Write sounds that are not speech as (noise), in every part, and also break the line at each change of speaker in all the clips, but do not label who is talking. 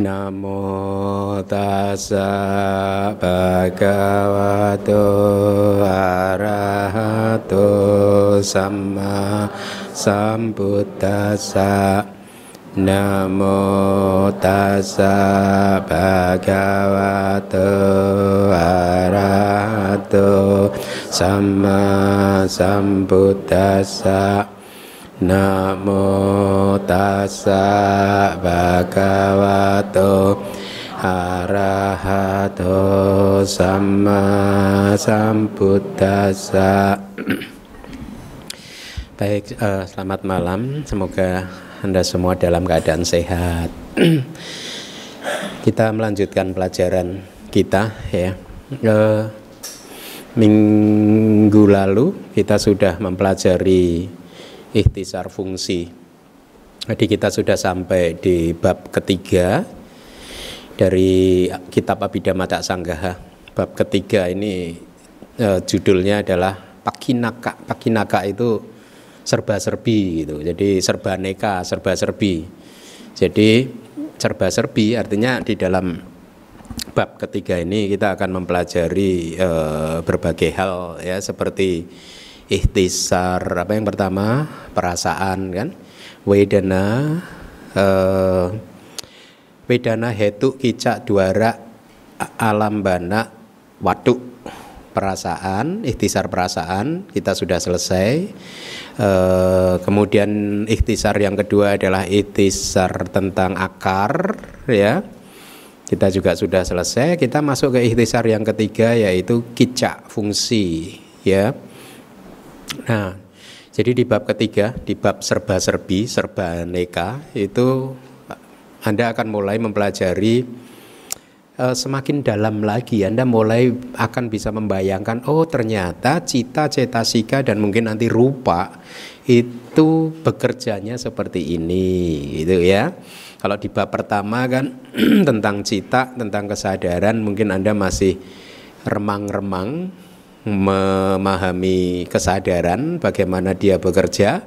Namo tassa bhagavato arahato samma sambuddhassa Namo tassa bhagavato arahato samma sambuddhassa Namo tassa bhagavato arahato sama sambuddhasa (clears throat) Baik, uh, selamat malam. Semoga Anda semua dalam keadaan sehat. (clears throat) kita melanjutkan pelajaran kita ya. Uh, minggu lalu kita sudah mempelajari ikhtisar fungsi. Jadi kita sudah sampai di bab ketiga dari kitab Abhidhamma Tak Sanggaha. Bab ketiga ini eh, judulnya adalah Pakinaka. Pakinaka itu serba-serbi gitu. Jadi serba neka, serba-serbi. Jadi serba-serbi artinya di dalam bab ketiga ini kita akan mempelajari eh, berbagai hal ya seperti ikhtisar apa yang pertama? Perasaan kan? Wedana eh, wedana hetu kicak duara alam bana waduk. Perasaan ikhtisar perasaan kita sudah selesai. Eh, kemudian ikhtisar yang kedua adalah ikhtisar tentang akar ya. Kita juga sudah selesai. Kita masuk ke ikhtisar yang ketiga yaitu kicak fungsi ya Nah, jadi di bab ketiga, di bab serba-serbi, serba neka itu Anda akan mulai mempelajari uh, semakin dalam lagi. Anda mulai akan bisa membayangkan, oh ternyata cita, cetasika dan mungkin nanti rupa itu bekerjanya seperti ini, gitu ya. Kalau di bab pertama kan (clears throat) tentang cita, tentang kesadaran, mungkin Anda masih remang-remang memahami kesadaran bagaimana dia bekerja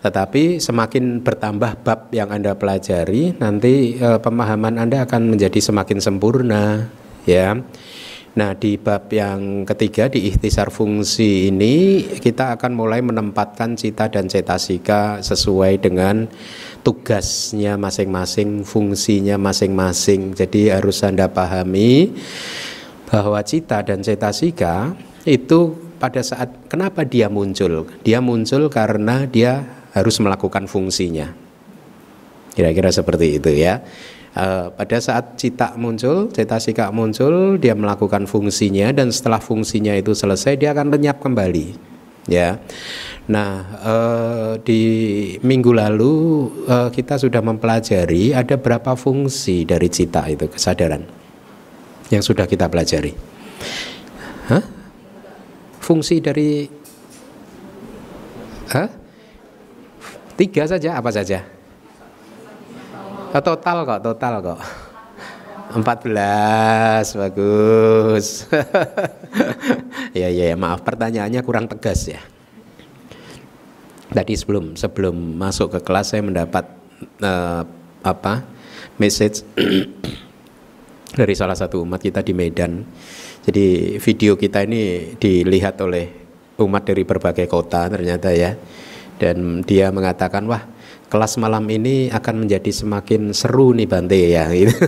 tetapi semakin bertambah bab yang Anda pelajari nanti e, pemahaman Anda akan menjadi semakin sempurna ya Nah di bab yang ketiga di ikhtisar fungsi ini kita akan mulai menempatkan cita dan cetasika sesuai dengan tugasnya masing-masing, fungsinya masing-masing. Jadi harus Anda pahami bahwa cita dan cetasika itu pada saat kenapa dia muncul? Dia muncul karena dia harus melakukan fungsinya. Kira-kira seperti itu ya. E, pada saat cita muncul, cetasika muncul, dia melakukan fungsinya dan setelah fungsinya itu selesai dia akan lenyap kembali. Ya. Nah, e, di minggu lalu e, kita sudah mempelajari ada berapa fungsi dari cita itu kesadaran yang sudah kita pelajari. Fungsi dari Hah? tiga saja apa saja? Oh, total kok total kok. 14 bagus. (laughs) Ya, ya ya maaf pertanyaannya kurang tegas ya. Tadi sebelum sebelum masuk ke kelas saya mendapat uh, apa message (clears throat) dari salah satu umat kita di Medan jadi video kita ini dilihat oleh umat dari berbagai kota ternyata ya. Dan dia mengatakan wah kelas malam ini akan menjadi semakin seru nih Bante ya gitu. (laughs)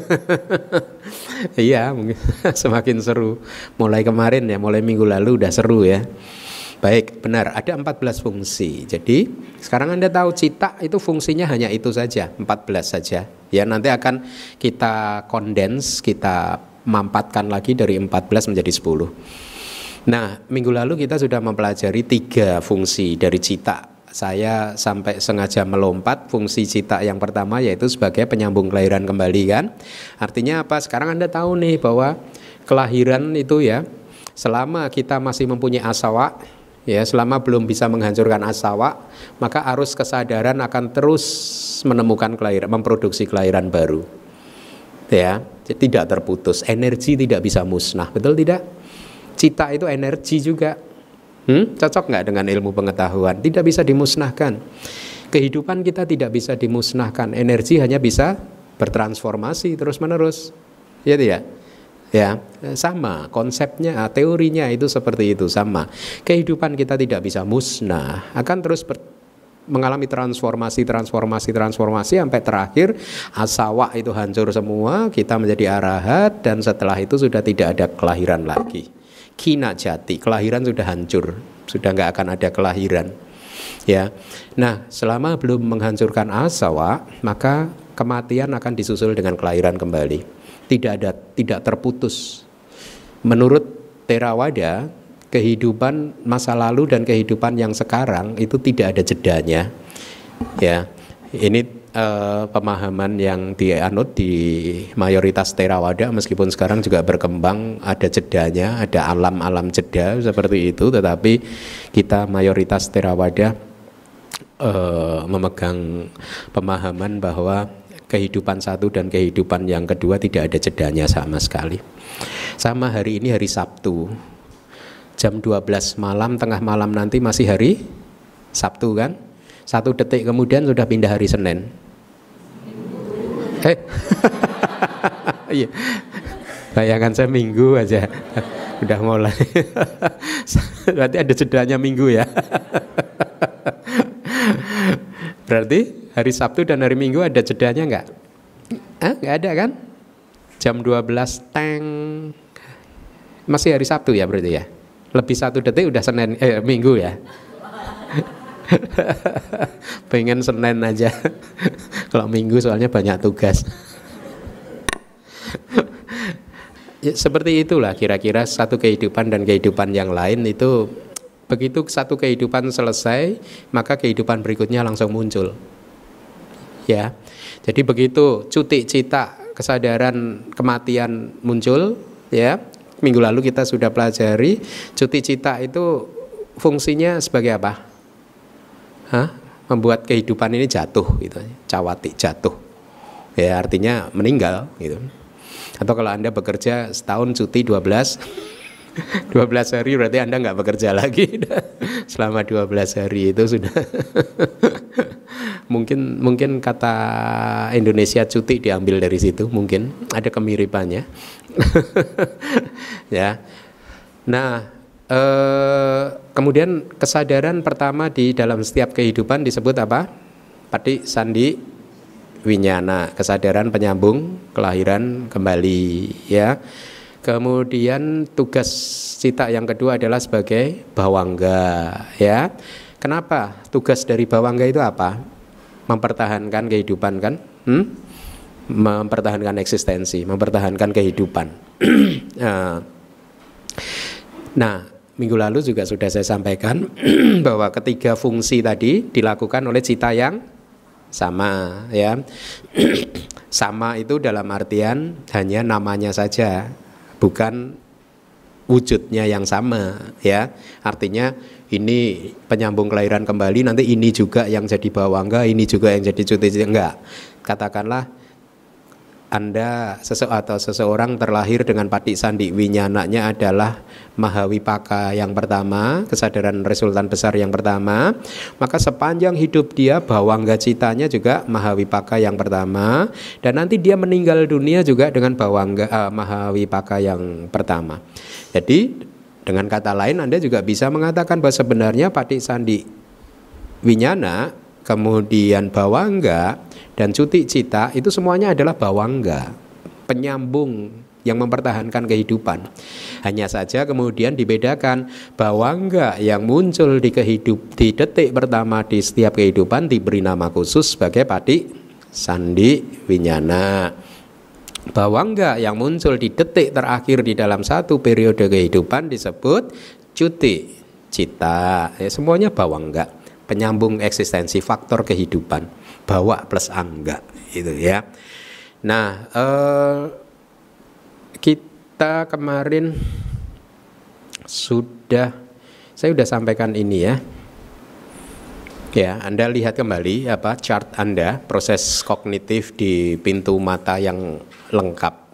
Iya, (laughs) semakin seru. Mulai kemarin ya, mulai minggu lalu udah seru ya. Baik, benar, ada 14 fungsi. Jadi, sekarang Anda tahu cita itu fungsinya hanya itu saja, 14 saja. Ya, nanti akan kita kondens, kita mampatkan lagi dari 14 menjadi 10. Nah, minggu lalu kita sudah mempelajari tiga fungsi dari cita. Saya sampai sengaja melompat fungsi cita yang pertama yaitu sebagai penyambung kelahiran kembali kan. Artinya apa? Sekarang Anda tahu nih bahwa kelahiran itu ya selama kita masih mempunyai asawa ya selama belum bisa menghancurkan asawa maka arus kesadaran akan terus menemukan kelahiran memproduksi kelahiran baru ya tidak terputus. Energi tidak bisa musnah. Betul tidak? Cita itu energi juga. Hmm? cocok nggak dengan ilmu pengetahuan? Tidak bisa dimusnahkan. Kehidupan kita tidak bisa dimusnahkan. Energi hanya bisa bertransformasi terus-menerus. Ya tidak? Ya, sama. Konsepnya, teorinya itu seperti itu. Sama. Kehidupan kita tidak bisa musnah, akan terus mengalami transformasi, transformasi, transformasi sampai terakhir asawa itu hancur semua, kita menjadi arahat dan setelah itu sudah tidak ada kelahiran lagi. Kina jati, kelahiran sudah hancur, sudah nggak akan ada kelahiran. Ya, nah selama belum menghancurkan asawa, maka kematian akan disusul dengan kelahiran kembali tidak ada tidak terputus. Menurut Terawada, kehidupan masa lalu dan kehidupan yang sekarang itu tidak ada jedanya. Ya. Ini uh, pemahaman yang dianut di mayoritas Terawada meskipun sekarang juga berkembang ada jedanya, ada alam-alam jeda seperti itu tetapi kita mayoritas Terawada uh, memegang pemahaman bahwa kehidupan satu dan kehidupan yang kedua tidak ada jedanya sama sekali. Sama hari ini hari Sabtu. Jam 12 malam, tengah malam nanti masih hari Sabtu kan? Satu detik kemudian sudah pindah hari Senin. Eh, (laughs) iya. Bayangkan saya minggu aja (laughs) udah mulai. (laughs) Berarti ada jedanya minggu ya. Berarti hari Sabtu dan hari Minggu ada jedanya nggak? Ah, nggak ada kan? Jam 12 teng masih hari Sabtu ya berarti ya. Lebih satu detik udah Senin eh Minggu ya. (laughs) Pengen Senin aja. (laughs) Kalau Minggu soalnya banyak tugas. (laughs) ya, seperti itulah kira-kira satu kehidupan dan kehidupan yang lain itu begitu satu kehidupan selesai maka kehidupan berikutnya langsung muncul ya. Jadi begitu cuti cita kesadaran kematian muncul ya. Minggu lalu kita sudah pelajari cuti cita itu fungsinya sebagai apa? Hah? Membuat kehidupan ini jatuh gitu. Cawati jatuh. Ya artinya meninggal gitu. Atau kalau Anda bekerja setahun cuti 12 12 (laughs) hari berarti Anda nggak bekerja lagi (laughs) selama 12 hari itu sudah (laughs) mungkin mungkin kata Indonesia cuti diambil dari situ mungkin ada kemiripannya (laughs) ya. Nah eh, kemudian kesadaran pertama di dalam setiap kehidupan disebut apa? Pati sandi winyana. Kesadaran penyambung kelahiran kembali ya. Kemudian tugas cita yang kedua adalah sebagai bawangga ya. Kenapa tugas dari bawangga itu apa? Mempertahankan kehidupan kan? Hmm? Mempertahankan eksistensi mempertahankan kehidupan. Nah, (clears throat) nah minggu lalu juga sudah saya sampaikan (clears throat) bahwa ketiga fungsi tadi dilakukan oleh cita yang sama ya. (clears throat) Sama itu dalam artian hanya namanya saja bukan wujudnya yang sama ya. Artinya ini penyambung kelahiran kembali nanti ini juga yang jadi bawangga ini juga yang jadi cuti enggak. Katakanlah anda seseorang atau seseorang terlahir dengan patik sandi winyananya adalah mahawipaka yang pertama, kesadaran resultan besar yang pertama, maka sepanjang hidup dia bawangga citanya juga mahawipaka yang pertama dan nanti dia meninggal dunia juga dengan bawangga uh, mahawipaka yang pertama. Jadi dengan kata lain Anda juga bisa mengatakan bahwa sebenarnya patik sandi winyana kemudian bawangga dan cuti cita itu semuanya adalah bawangga, penyambung yang mempertahankan kehidupan. Hanya saja kemudian dibedakan bawangga yang muncul di kehidup di detik pertama di setiap kehidupan diberi nama khusus sebagai pati sandi winyana. Bawangga yang muncul di detik terakhir di dalam satu periode kehidupan disebut cuti cita. Ya, semuanya bawangga, penyambung eksistensi faktor kehidupan bawa plus angga itu ya. Nah, eh, kita kemarin sudah saya sudah sampaikan ini ya. Ya, Anda lihat kembali apa chart Anda, proses kognitif di pintu mata yang lengkap.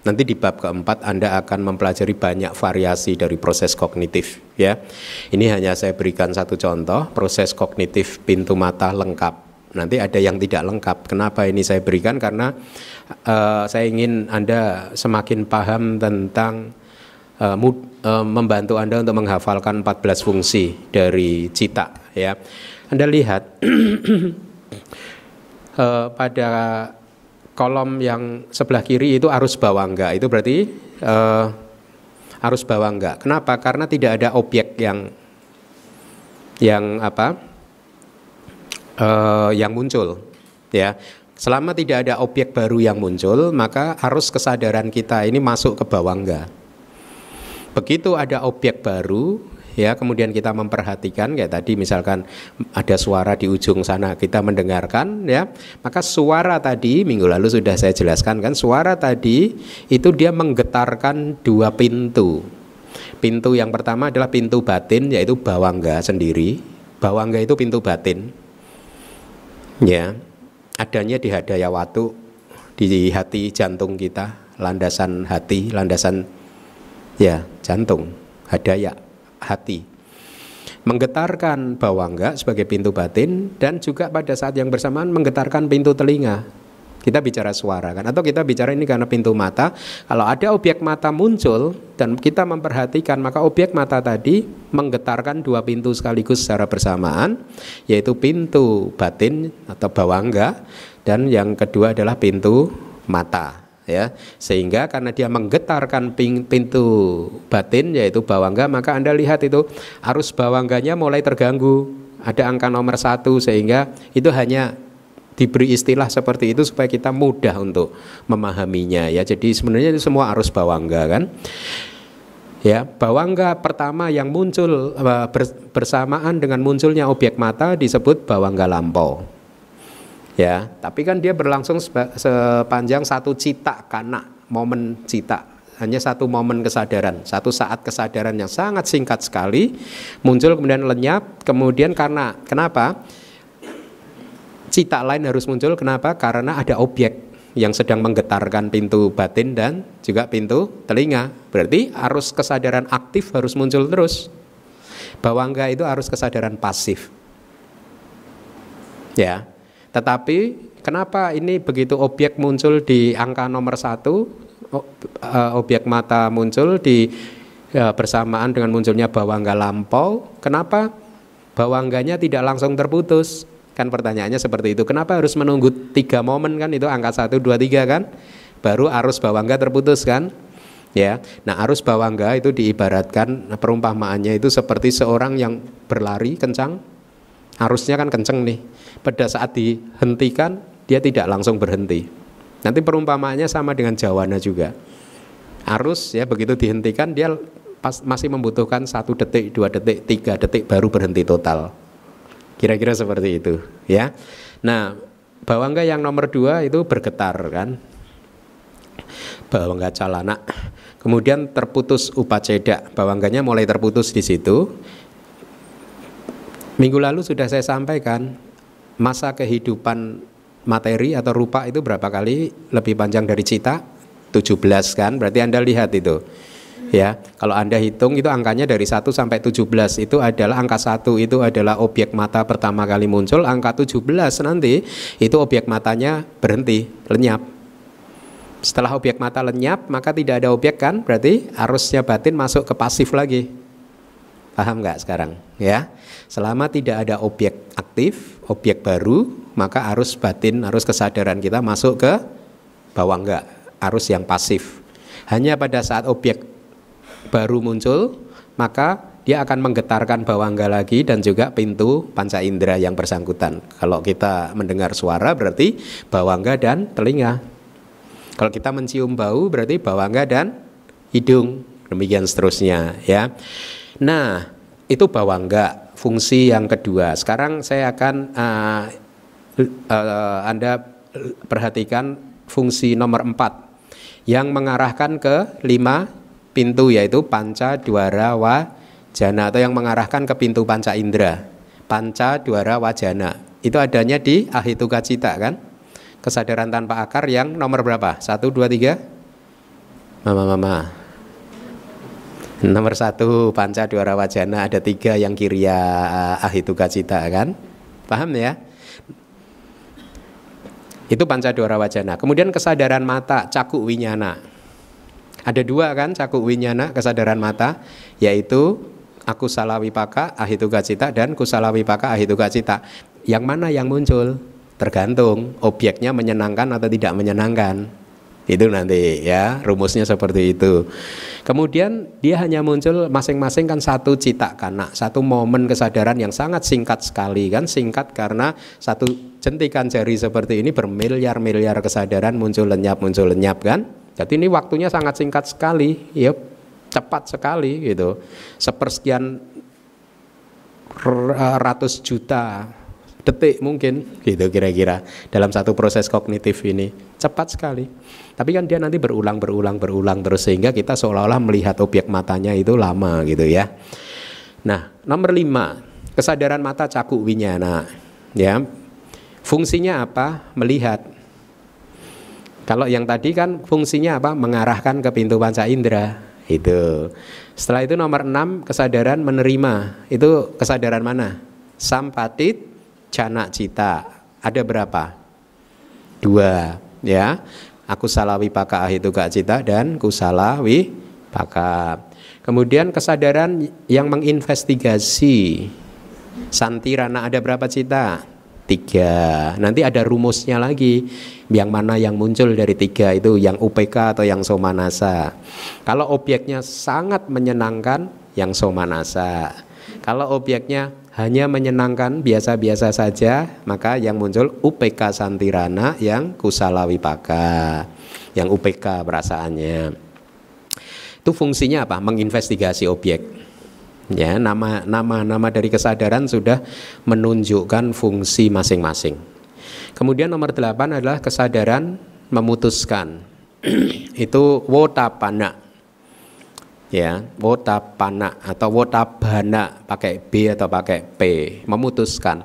Nanti di bab keempat Anda akan mempelajari banyak variasi dari proses kognitif ya. Ini hanya saya berikan satu contoh, proses kognitif pintu mata lengkap Nanti ada yang tidak lengkap. Kenapa ini saya berikan? Karena uh, saya ingin Anda semakin paham tentang uh, mud, uh, membantu Anda untuk menghafalkan 14 fungsi dari cita ya. Anda lihat uh, (clears throat) pada kolom yang sebelah kiri itu arus bawangga itu berarti uh, arus bawangga. Kenapa? Karena tidak ada objek yang yang apa uh, yang muncul ya. Selama tidak ada objek baru yang muncul, maka arus kesadaran kita ini masuk ke bawangga. Begitu ada objek baru, ya kemudian kita memperhatikan kayak tadi misalkan ada suara di ujung sana kita mendengarkan ya. Maka suara tadi minggu lalu sudah saya jelaskan kan suara tadi itu dia menggetarkan dua pintu. Pintu yang pertama adalah pintu batin yaitu bawangga sendiri. Bawangga itu pintu batin. Ya adanya di hadaya watu di hati jantung kita landasan hati landasan ya jantung hadaya hati. Menggetarkan bawangga sebagai pintu batin dan juga pada saat yang bersamaan menggetarkan pintu telinga. Kita bicara suara kan atau kita bicara ini karena pintu mata. Kalau ada objek mata muncul dan kita memperhatikan maka objek mata tadi menggetarkan dua pintu sekaligus secara bersamaan yaitu pintu batin atau bawangga dan yang kedua adalah pintu mata ya. Sehingga karena dia menggetarkan pintu batin yaitu bawangga maka anda lihat itu arus bawangganya mulai terganggu. Ada angka nomor satu sehingga itu hanya diberi istilah seperti itu supaya kita mudah untuk memahaminya ya. Jadi sebenarnya itu semua arus bawangga kan? Ya bawangga pertama yang muncul eh, bersamaan dengan munculnya objek mata disebut bawangga lampau ya. Tapi kan dia berlangsung sepanjang satu cita karena momen cita. Hanya satu momen kesadaran satu saat kesadaran yang sangat singkat sekali muncul kemudian lenyap kemudian karena kenapa? Cita lain harus muncul kenapa? Karena ada objek yang sedang menggetarkan pintu batin dan juga pintu telinga. Berarti arus kesadaran aktif harus muncul terus. Bawangga itu arus kesadaran pasif. Ya tetapi kenapa ini begitu objek muncul di angka nomor satu, eh, objek mata muncul di ya, bersamaan dengan munculnya bawangga lampau, kenapa bawangganya tidak langsung terputus? Kan pertanyaannya seperti itu. Kenapa harus menunggu tiga momen kan itu angka satu, dua, tiga kan? Baru arus bawangga terputus kan? ya. Nah, arus bawangga itu diibaratkan perumpamaannya itu seperti seorang yang berlari kencang. Arusnya kan kencang nih pada saat dihentikan dia tidak langsung berhenti. Nanti perumpamaannya sama dengan jawana juga. Arus ya begitu dihentikan dia pas, masih membutuhkan satu detik, dua detik, tiga detik baru berhenti total. Kira-kira seperti itu ya. Nah bawangga yang nomor dua itu bergetar kan. Bawangga calana. Kemudian terputus upaceda. Bawangganya mulai terputus di situ. Minggu lalu sudah saya sampaikan masa kehidupan materi atau rupa itu berapa kali lebih panjang dari cita? 17 kan? Berarti Anda lihat itu. Ya, kalau Anda hitung itu angkanya dari 1 sampai 17 itu adalah angka 1 itu adalah objek mata pertama kali muncul, angka 17 nanti itu objek matanya berhenti, lenyap. Setelah objek mata lenyap, maka tidak ada objek kan? Berarti arusnya batin masuk ke pasif lagi. Paham nggak sekarang? Ya, selama tidak ada objek aktif, objek baru, maka arus batin, arus kesadaran kita masuk ke bawah nggak, arus yang pasif. Hanya pada saat objek baru muncul, maka dia akan menggetarkan bawangga lagi dan juga pintu panca indera yang bersangkutan. Kalau kita mendengar suara berarti bawangga dan telinga. Kalau kita mencium bau berarti bawangga dan hidung. Demikian seterusnya ya. Nah, itu bawangga, fungsi yang kedua. Sekarang saya akan uh, uh, Anda perhatikan fungsi nomor empat yang mengarahkan ke lima pintu yaitu panca dwara wajana atau yang mengarahkan ke pintu panca indera. Panca dwara wajana. Itu adanya di ahituka cita kan? Kesadaran tanpa akar yang nomor berapa? Satu dua tiga. Mama mama Nomor satu panca dwara wajana ada tiga yang kiria ahituka cita kan Paham ya Itu pancadora wajana. Kemudian kesadaran mata, cakuk winyana. Ada dua kan cakuk winyana, kesadaran mata, yaitu aku salah wipaka ahituka cita dan kusala wipaka ahituka cita. Yang mana yang muncul? Tergantung objeknya menyenangkan atau tidak menyenangkan. Itu nanti ya, rumusnya seperti itu. Kemudian dia hanya muncul masing-masing kan satu cita karena satu momen kesadaran yang sangat singkat sekali kan, singkat karena satu jentikan jari seperti ini bermiliar-miliar kesadaran muncul lenyap muncul lenyap kan. Jadi ini waktunya sangat singkat sekali, ya cepat sekali gitu. Sepersekian ratus juta detik mungkin. Gitu kira-kira. Dalam satu proses kognitif ini. Cepat sekali. Tapi kan dia nanti berulang berulang berulang terus sehingga kita seolah-olah melihat objek matanya itu lama gitu ya. Nah nomor lima. Kesadaran mata cakup winyana. Ya. Fungsinya apa? Melihat. Kalau yang tadi kan fungsinya apa? Mengarahkan ke pintu panca indera. Itu. Setelah itu nomor enam kesadaran menerima. Itu kesadaran mana? Sampatit jana cita. Ada berapa? Dua, ya. Aku salah wipaka itu gak cita dan kusala wipaka. Kemudian kesadaran yang menginvestigasi santirana ada berapa cita? Tiga. Nanti ada rumusnya lagi. Yang mana yang muncul dari tiga itu yang UPK atau yang somanasa. Kalau objeknya sangat menyenangkan, yang somanasa. Kalau objeknya hanya menyenangkan biasa-biasa saja, maka yang muncul UPK Santirana yang kusala wipaka, yang UPK perasaannya. Itu fungsinya apa? Menginvestigasi objek. Ya, nama nama nama dari kesadaran sudah menunjukkan fungsi masing-masing. Kemudian nomor delapan adalah kesadaran memutuskan. (clears throat) Itu wotapana ya wotapana atau wotabana pakai B atau pakai P memutuskan.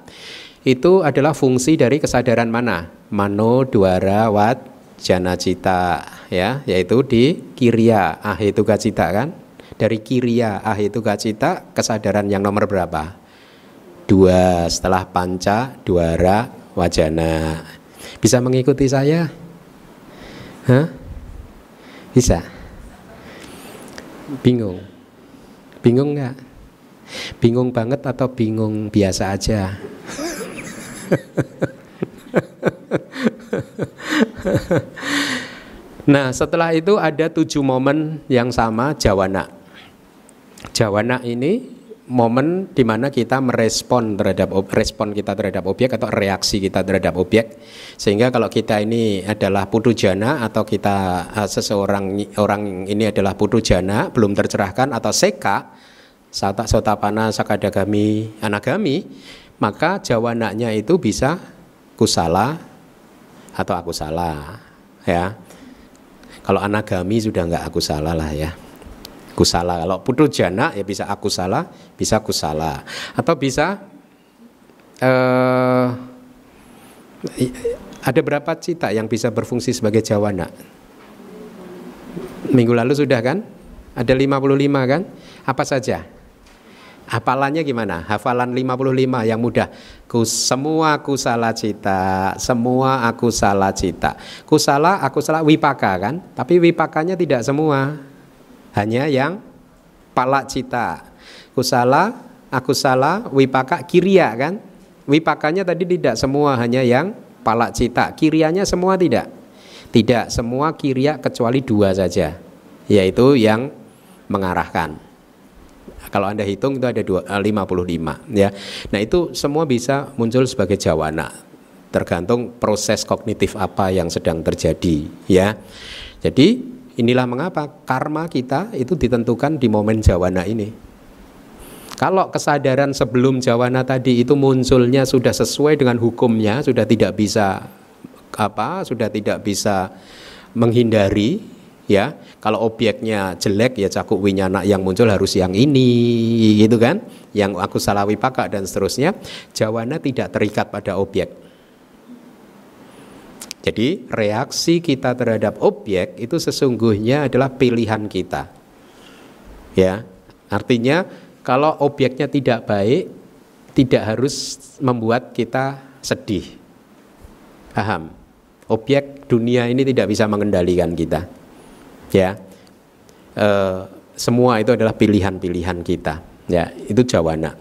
Itu adalah fungsi dari kesadaran mana? Mano duara wat jana cita ya yaitu di kiria ah itu cita kan? Dari kiria ah itu cita kesadaran yang nomor berapa? Dua setelah panca duara wajana. Bisa mengikuti saya? Hah? bisa Bingung. Bingung nggak? Bingung banget atau bingung biasa aja? nah setelah itu ada tujuh momen yang sama jawana. Jawana ini momen di mana kita merespon terhadap respon kita terhadap objek atau reaksi kita terhadap objek sehingga kalau kita ini adalah putu jana atau kita uh, seseorang orang ini adalah putu jana belum tercerahkan atau seka sata sotapana sakadagami anagami maka jawananya itu bisa kusala atau aku salah ya. Kalau anagami sudah nggak aku salah lah ya kusala. Kalau putu jana ya bisa aku salah, bisa kusala. Atau bisa uh, ada berapa cita yang bisa berfungsi sebagai jawana? Minggu lalu sudah kan? Ada 55 kan? Apa saja? Hafalannya gimana? Hafalan 55 yang mudah. Ku semua aku salah cita, semua aku salah cita. Kusala aku salah wipaka kan? Tapi wipakanya tidak semua hanya yang palak cita. Kusala aku salah wipaka kiria kan? Wipakanya tadi tidak semua hanya yang palak cita. Kirianya semua tidak? Tidak semua kiria kecuali dua saja yaitu yang mengarahkan. Kalau anda hitung itu ada dua, 55 eh, ya. Nah itu semua bisa muncul sebagai jawana tergantung proses kognitif apa yang sedang terjadi ya. Jadi Inilah mengapa karma kita itu ditentukan di momen jawana ini. Kalau kesadaran sebelum jawana tadi itu munculnya sudah sesuai dengan hukumnya, sudah tidak bisa apa, sudah tidak bisa menghindari ya. Kalau objeknya jelek ya cakuk winyana yang muncul harus yang ini gitu kan. Yang aku salawi pakak dan seterusnya. Jawana tidak terikat pada objek. Jadi reaksi kita terhadap objek itu sesungguhnya adalah pilihan kita. Ya. Artinya kalau objeknya tidak baik tidak harus membuat kita sedih. Paham? Objek dunia ini tidak bisa mengendalikan kita. Ya. E, semua itu adalah pilihan-pilihan kita. Ya, itu jawana.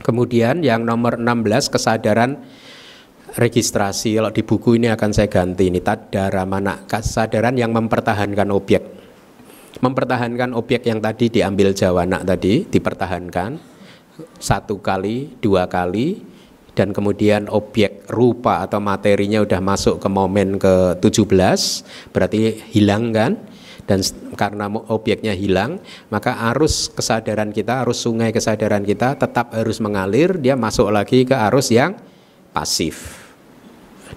Kemudian yang nomor 16 kesadaran registrasi. Kalau di buku ini akan saya ganti ini tadara mana kesadaran yang mempertahankan objek. Mempertahankan objek yang tadi diambil jawana tadi dipertahankan satu kali, dua kali dan kemudian objek rupa atau materinya udah masuk ke momen ke 17 berarti hilang kan? dan karena objeknya hilang maka arus kesadaran kita arus sungai kesadaran kita tetap harus mengalir dia masuk lagi ke arus yang pasif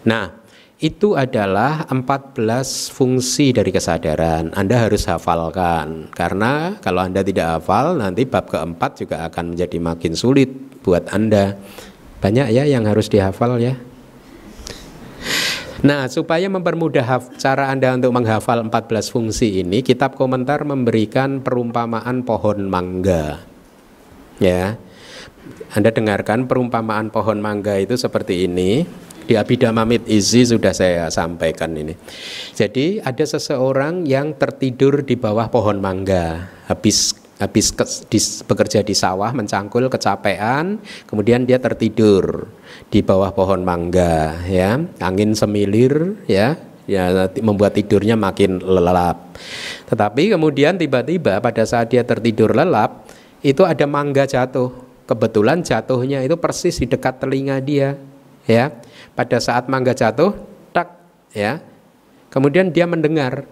nah itu adalah 14 fungsi dari kesadaran. Anda harus hafalkan karena kalau Anda tidak hafal nanti bab keempat juga akan menjadi makin sulit buat Anda. Banyak ya yang harus dihafal ya. Nah, supaya mempermudah cara Anda untuk menghafal 14 fungsi ini, kitab komentar memberikan perumpamaan pohon mangga. Ya. Anda dengarkan perumpamaan pohon mangga itu seperti ini. Di Abhidhamma Izi sudah saya sampaikan ini. Jadi ada seseorang yang tertidur di bawah pohon mangga. Habis habis ke, di, bekerja di sawah mencangkul kecapean kemudian dia tertidur di bawah pohon mangga ya. Angin semilir ya. Ya membuat tidurnya makin lelap. Tetapi kemudian tiba-tiba pada saat dia tertidur lelap itu ada mangga jatuh kebetulan jatuhnya itu persis di dekat telinga dia ya pada saat mangga jatuh tak ya kemudian dia mendengar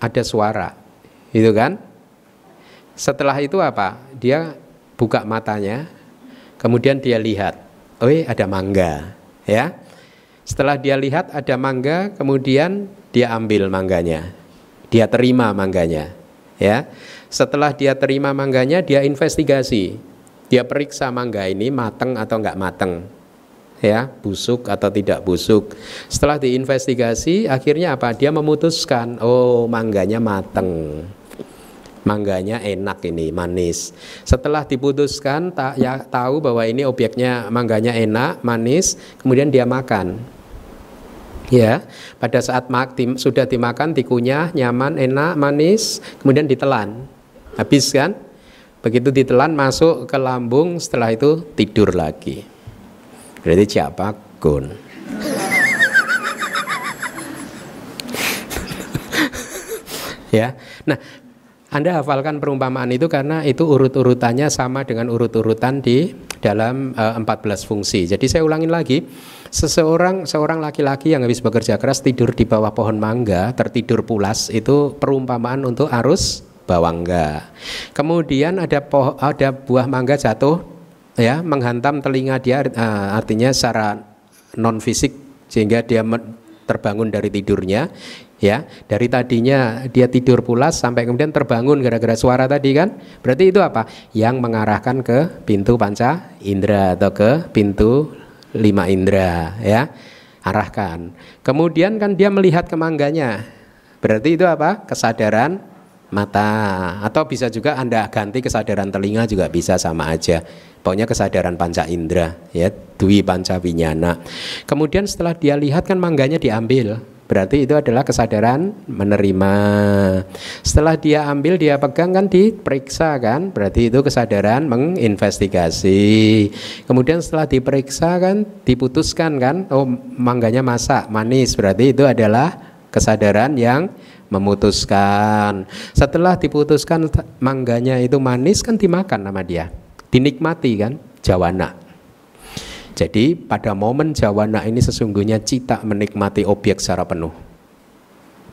ada suara itu kan setelah itu apa? Dia buka matanya, kemudian dia lihat, oh ada mangga, ya. Setelah dia lihat ada mangga, kemudian dia ambil mangganya, dia terima mangganya, ya. Setelah dia terima mangganya, dia investigasi, dia periksa mangga ini mateng atau enggak mateng, ya busuk atau tidak busuk. Setelah diinvestigasi, akhirnya apa? Dia memutuskan, oh mangganya mateng. Mangganya enak ini manis. Setelah diputuskan tak ya tahu bahwa ini objeknya mangganya enak manis kemudian dia makan. Ya pada saat mak, tim, sudah dimakan tikunya nyaman enak manis kemudian ditelan. Habis kan begitu ditelan masuk ke lambung setelah itu tidur lagi. Berarti siapa? Gun. (laughs) Ya. Nah anda hafalkan perumpamaan itu karena itu urut-urutannya sama dengan urut-urutan di dalam uh, eh, 14 fungsi. Jadi saya ulangin lagi, seseorang seorang laki-laki yang habis bekerja keras tidur di bawah pohon mangga, tertidur pulas itu perumpamaan untuk arus bawangga. Kemudian ada poh, ada buah mangga jatuh ya menghantam telinga dia uh, artinya secara non fisik sehingga dia terbangun dari tidurnya ya. Dari tadinya dia tidur pulas sampai kemudian terbangun gara-gara suara tadi kan? Berarti itu apa? Yang mengarahkan ke pintu panca indera atau ke pintu lima indera ya arahkan. Kemudian kan dia melihat kemangganya. Berarti itu apa? Kesadaran mata atau bisa juga anda ganti kesadaran telinga juga bisa sama aja pokoknya kesadaran panca indera ya dwi panca winyana kemudian setelah dia lihat kan mangganya diambil Berarti itu adalah kesadaran menerima. Setelah dia ambil, dia pegang kan diperiksa kan. Berarti itu kesadaran menginvestigasi. Kemudian setelah diperiksa kan diputuskan kan, oh mangganya masak, manis. Berarti itu adalah kesadaran yang memutuskan. Setelah diputuskan mangganya itu manis kan dimakan nama dia. Dinikmati kan, jawana. Jadi pada momen jawana ini sesungguhnya cita menikmati objek secara penuh.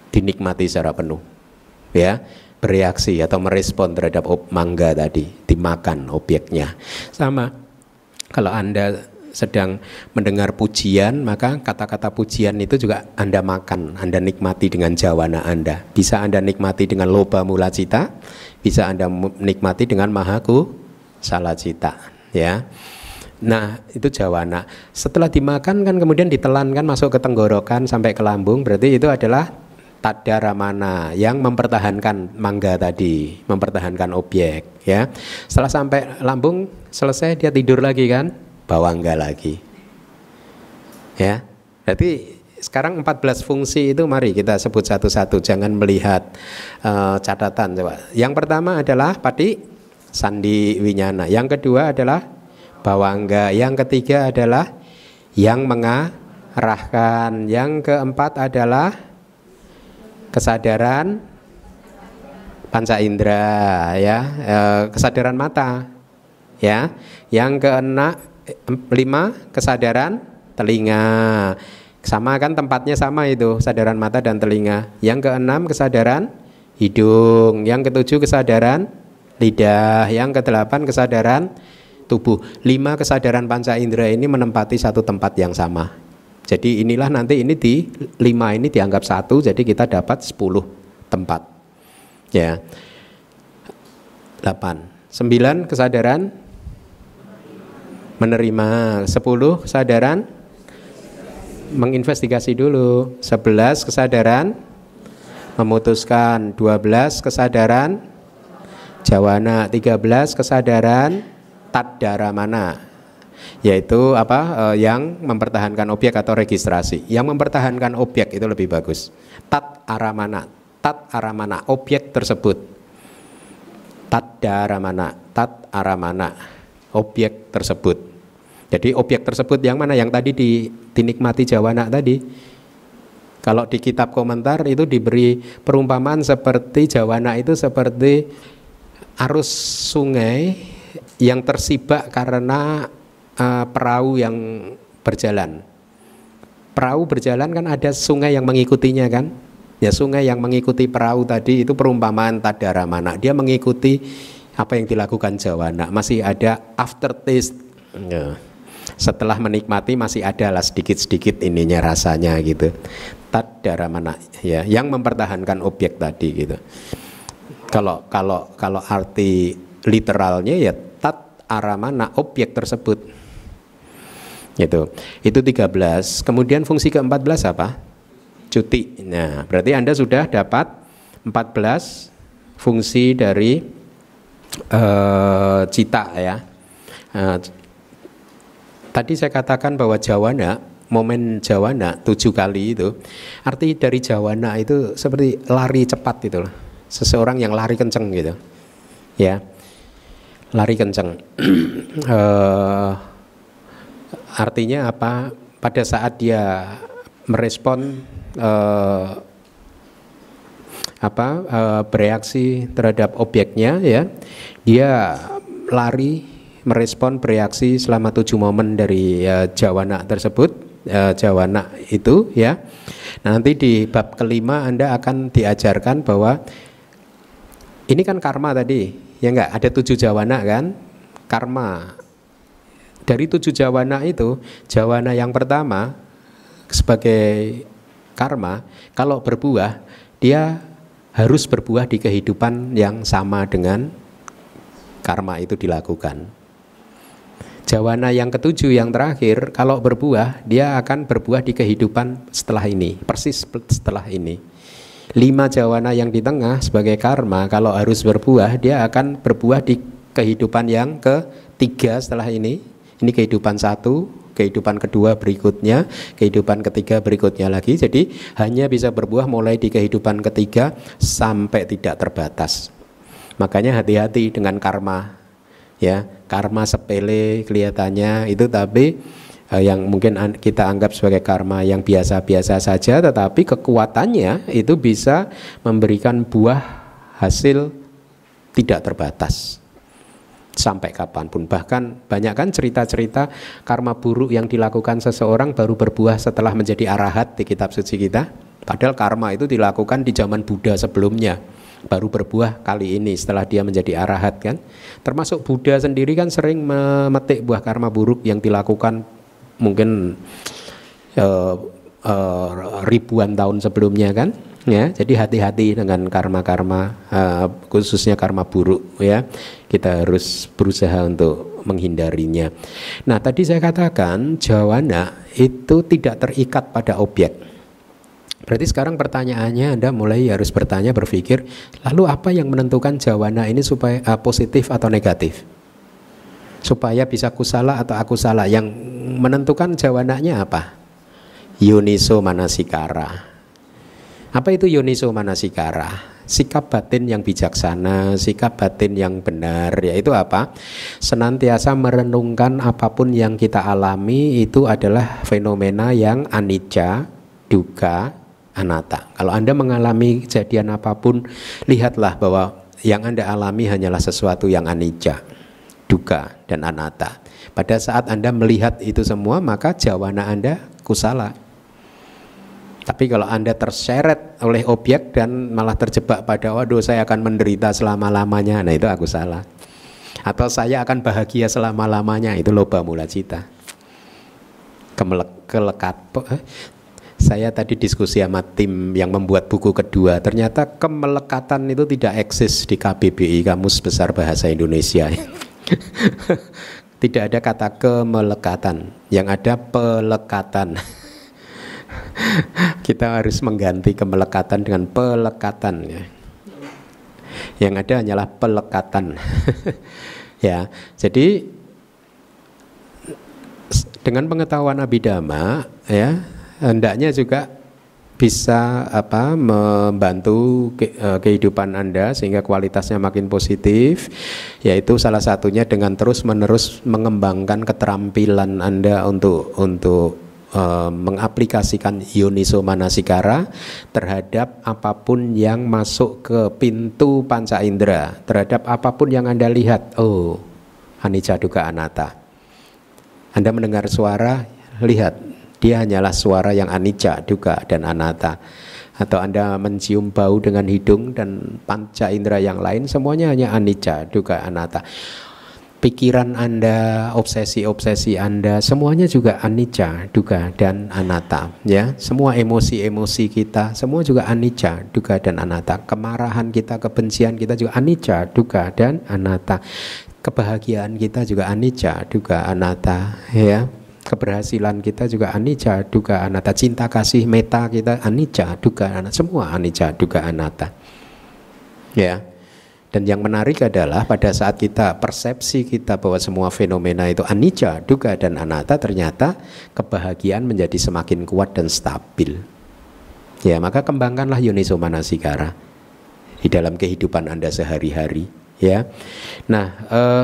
Dinikmati secara penuh. Ya, bereaksi atau merespon terhadap mangga tadi, dimakan objeknya. Sama kalau Anda sedang mendengar pujian, maka kata-kata pujian itu juga Anda makan, Anda nikmati dengan jawana Anda. Bisa Anda nikmati dengan loba mula cita, bisa Anda nikmati dengan mahaku salah cita, ya. Nah itu jawana. Setelah dimakan kan kemudian ditelan kan masuk ke tenggorokan sampai ke lambung. Berarti itu adalah tadaramana yang mempertahankan mangga tadi, mempertahankan objek. Ya. Setelah sampai lambung selesai dia tidur lagi kan, bawangga lagi. Ya. Berarti sekarang 14 fungsi itu mari kita sebut satu-satu, jangan melihat uh, catatan coba. Yang pertama adalah pati sandi winyana. Yang kedua adalah bawangga. Yang ketiga adalah yang mengarahkan. Yang keempat adalah kesadaran panca indera ya, uh, kesadaran mata. Ya. Yang keenam lima kesadaran telinga. Sama kan tempatnya sama itu, kesadaran mata dan telinga. Yang keenam kesadaran hidung, yang ketujuh kesadaran lidah, yang kedelapan kesadaran tubuh. Lima kesadaran panca indera ini menempati satu tempat yang sama. Jadi inilah nanti ini di lima ini dianggap satu, jadi kita dapat sepuluh tempat. Ya. Delapan. Sembilan kesadaran menerima. Sepuluh kesadaran menginvestigasi dulu. 11 kesadaran memutuskan, 12 kesadaran jawana, 13 kesadaran tadara mana yaitu apa eh, yang mempertahankan objek atau registrasi. Yang mempertahankan objek itu lebih bagus. Tat aramana, tat aramana objek tersebut. Tat daramana, tat aramana objek tersebut. Jadi objek tersebut yang mana yang tadi di, dinikmati Jawana tadi. Kalau di kitab komentar itu diberi perumpamaan seperti Jawana itu seperti arus sungai yang tersibak karena uh, perahu yang berjalan. Perahu berjalan kan ada sungai yang mengikutinya kan? Ya sungai yang mengikuti perahu tadi itu perumpamaan tadara mana? Dia mengikuti apa yang dilakukan Jawana. Masih ada aftertaste. Ya setelah menikmati masih ada lah sedikit-sedikit ininya rasanya gitu. Tat darah mana ya yang mempertahankan objek tadi gitu. Kalau kalau kalau arti literalnya ya tat aramana objek tersebut. Gitu. Itu 13. Kemudian fungsi ke-14 apa? Cuti. Nah, berarti Anda sudah dapat 14 fungsi dari uh, cita ya. Uh, Tadi saya katakan bahwa jawana, momen jawana tujuh kali itu, arti dari jawana itu seperti lari cepat gitu loh. Seseorang yang lari kenceng gitu. Ya. Lari kenceng. uh, (clears throat) artinya apa? Pada saat dia merespon uh, apa uh, bereaksi terhadap objeknya ya dia lari merespon bereaksi selama tujuh momen dari uh, jawana tersebut uh, jawana itu ya. Nah, nanti di bab kelima anda akan diajarkan bahwa ini kan karma tadi ya enggak? Ada tujuh jawana kan? Karma. Dari tujuh jawana itu jawana yang pertama sebagai karma kalau berbuah dia harus berbuah di kehidupan yang sama dengan karma itu dilakukan Jawana yang ketujuh yang terakhir kalau berbuah dia akan berbuah di kehidupan setelah ini persis setelah ini. Lima jawana yang di tengah sebagai karma kalau harus berbuah dia akan berbuah di kehidupan yang ketiga setelah ini. Ini kehidupan satu kehidupan kedua berikutnya kehidupan ketiga berikutnya lagi. Jadi hanya bisa berbuah mulai di kehidupan ketiga sampai tidak terbatas. Makanya hati-hati dengan karma ya karma sepele kelihatannya itu tapi eh, yang mungkin kita anggap sebagai karma yang biasa-biasa saja tetapi kekuatannya itu bisa memberikan buah hasil tidak terbatas sampai kapan pun. Bahkan banyak kan cerita-cerita karma buruk yang dilakukan seseorang baru berbuah setelah menjadi arahat di kitab suci kita. Padahal karma itu dilakukan di zaman Buddha sebelumnya baru berbuah kali ini setelah dia menjadi arahat kan. Termasuk Buddha sendiri kan sering memetik buah karma buruk yang dilakukan mungkin uh, uh, ribuan tahun sebelumnya kan. Ya, jadi hati-hati dengan karma-karma uh, khususnya karma buruk ya. Kita harus berusaha untuk menghindarinya. Nah, tadi saya katakan jawana itu tidak terikat pada objek Berarti sekarang pertanyaannya Anda mulai harus bertanya berpikir, lalu apa yang menentukan jawana ini supaya uh, positif atau negatif? Supaya bisa kusala atau aku salah. Yang menentukan jawananya apa? Yuniso manasikara. Apa itu yuniso manasikara? Sikap batin yang bijaksana, sikap batin yang benar, yaitu apa? Senantiasa merenungkan apa pun yang kita alami itu adalah fenomena yang anicca, duka, anatta. Kalau Anda mengalami kejadian apa pun, lihatlah bahwa yang Anda alami hanyalah sesuatu yang anicca, duka, dan anatta. Pada saat Anda melihat itu semua, maka jawana Anda kusala. Tapi kalau Anda terseret oleh objek dan malah terjebak pada waduh saya akan menderita selama-lamanya, nah itu aku salah. Atau saya akan bahagia selama-lamanya, itu loba mula cita. kelekat eh, saya tadi diskusi sama tim yang membuat buku kedua, ternyata kemelekatan itu tidak eksis di KBBI Kamus Besar Bahasa Indonesia. (laughs) tidak ada kata kemelekatan, yang ada pelekatan. (laughs) kita harus mengganti kemelekatan dengan pelekatan ya. Yang ada hanyalah pelekatan. (laughs) ya, jadi dengan pengetahuan abidama ya hendaknya juga bisa apa membantu ke, uh, kehidupan Anda sehingga kualitasnya makin positif yaitu salah satunya dengan terus-menerus mengembangkan keterampilan Anda untuk untuk uh, mengaplikasikan Yoniso Manasikara terhadap apa pun yang masuk ke pintu panca indera, terhadap apa pun yang Anda lihat. Oh, anicca duka anatta. Anda mendengar suara, lihat, dia hanyalah suara yang anicca, duka dan anatta. Atau Anda mencium bau dengan hidung dan panca indera yang lain, semuanya hanya anicca, duka, anatta pikiran Anda, obsesi-obsesi Anda, semuanya juga anicca, duga dan anatta, ya. Semua emosi-emosi kita, semua juga anicca, duga dan anatta. Kemarahan kita, kebencian kita juga anicca, duga dan anatta. Kebahagiaan kita juga anicca, duga anatta, ya. Keberhasilan kita juga anicca, duga anatta. Cinta kasih meta kita anicca, duga anatta. Semua anicca, duga anatta. Ya. Dan yang menarik adalah pada saat kita persepsi kita bahwa semua fenomena itu anicca, duga dan anatta ternyata kebahagiaan menjadi semakin kuat dan stabil. Ya, maka kembangkanlah Yuniso Manasikara di dalam kehidupan Anda sehari-hari, ya. Nah, eh,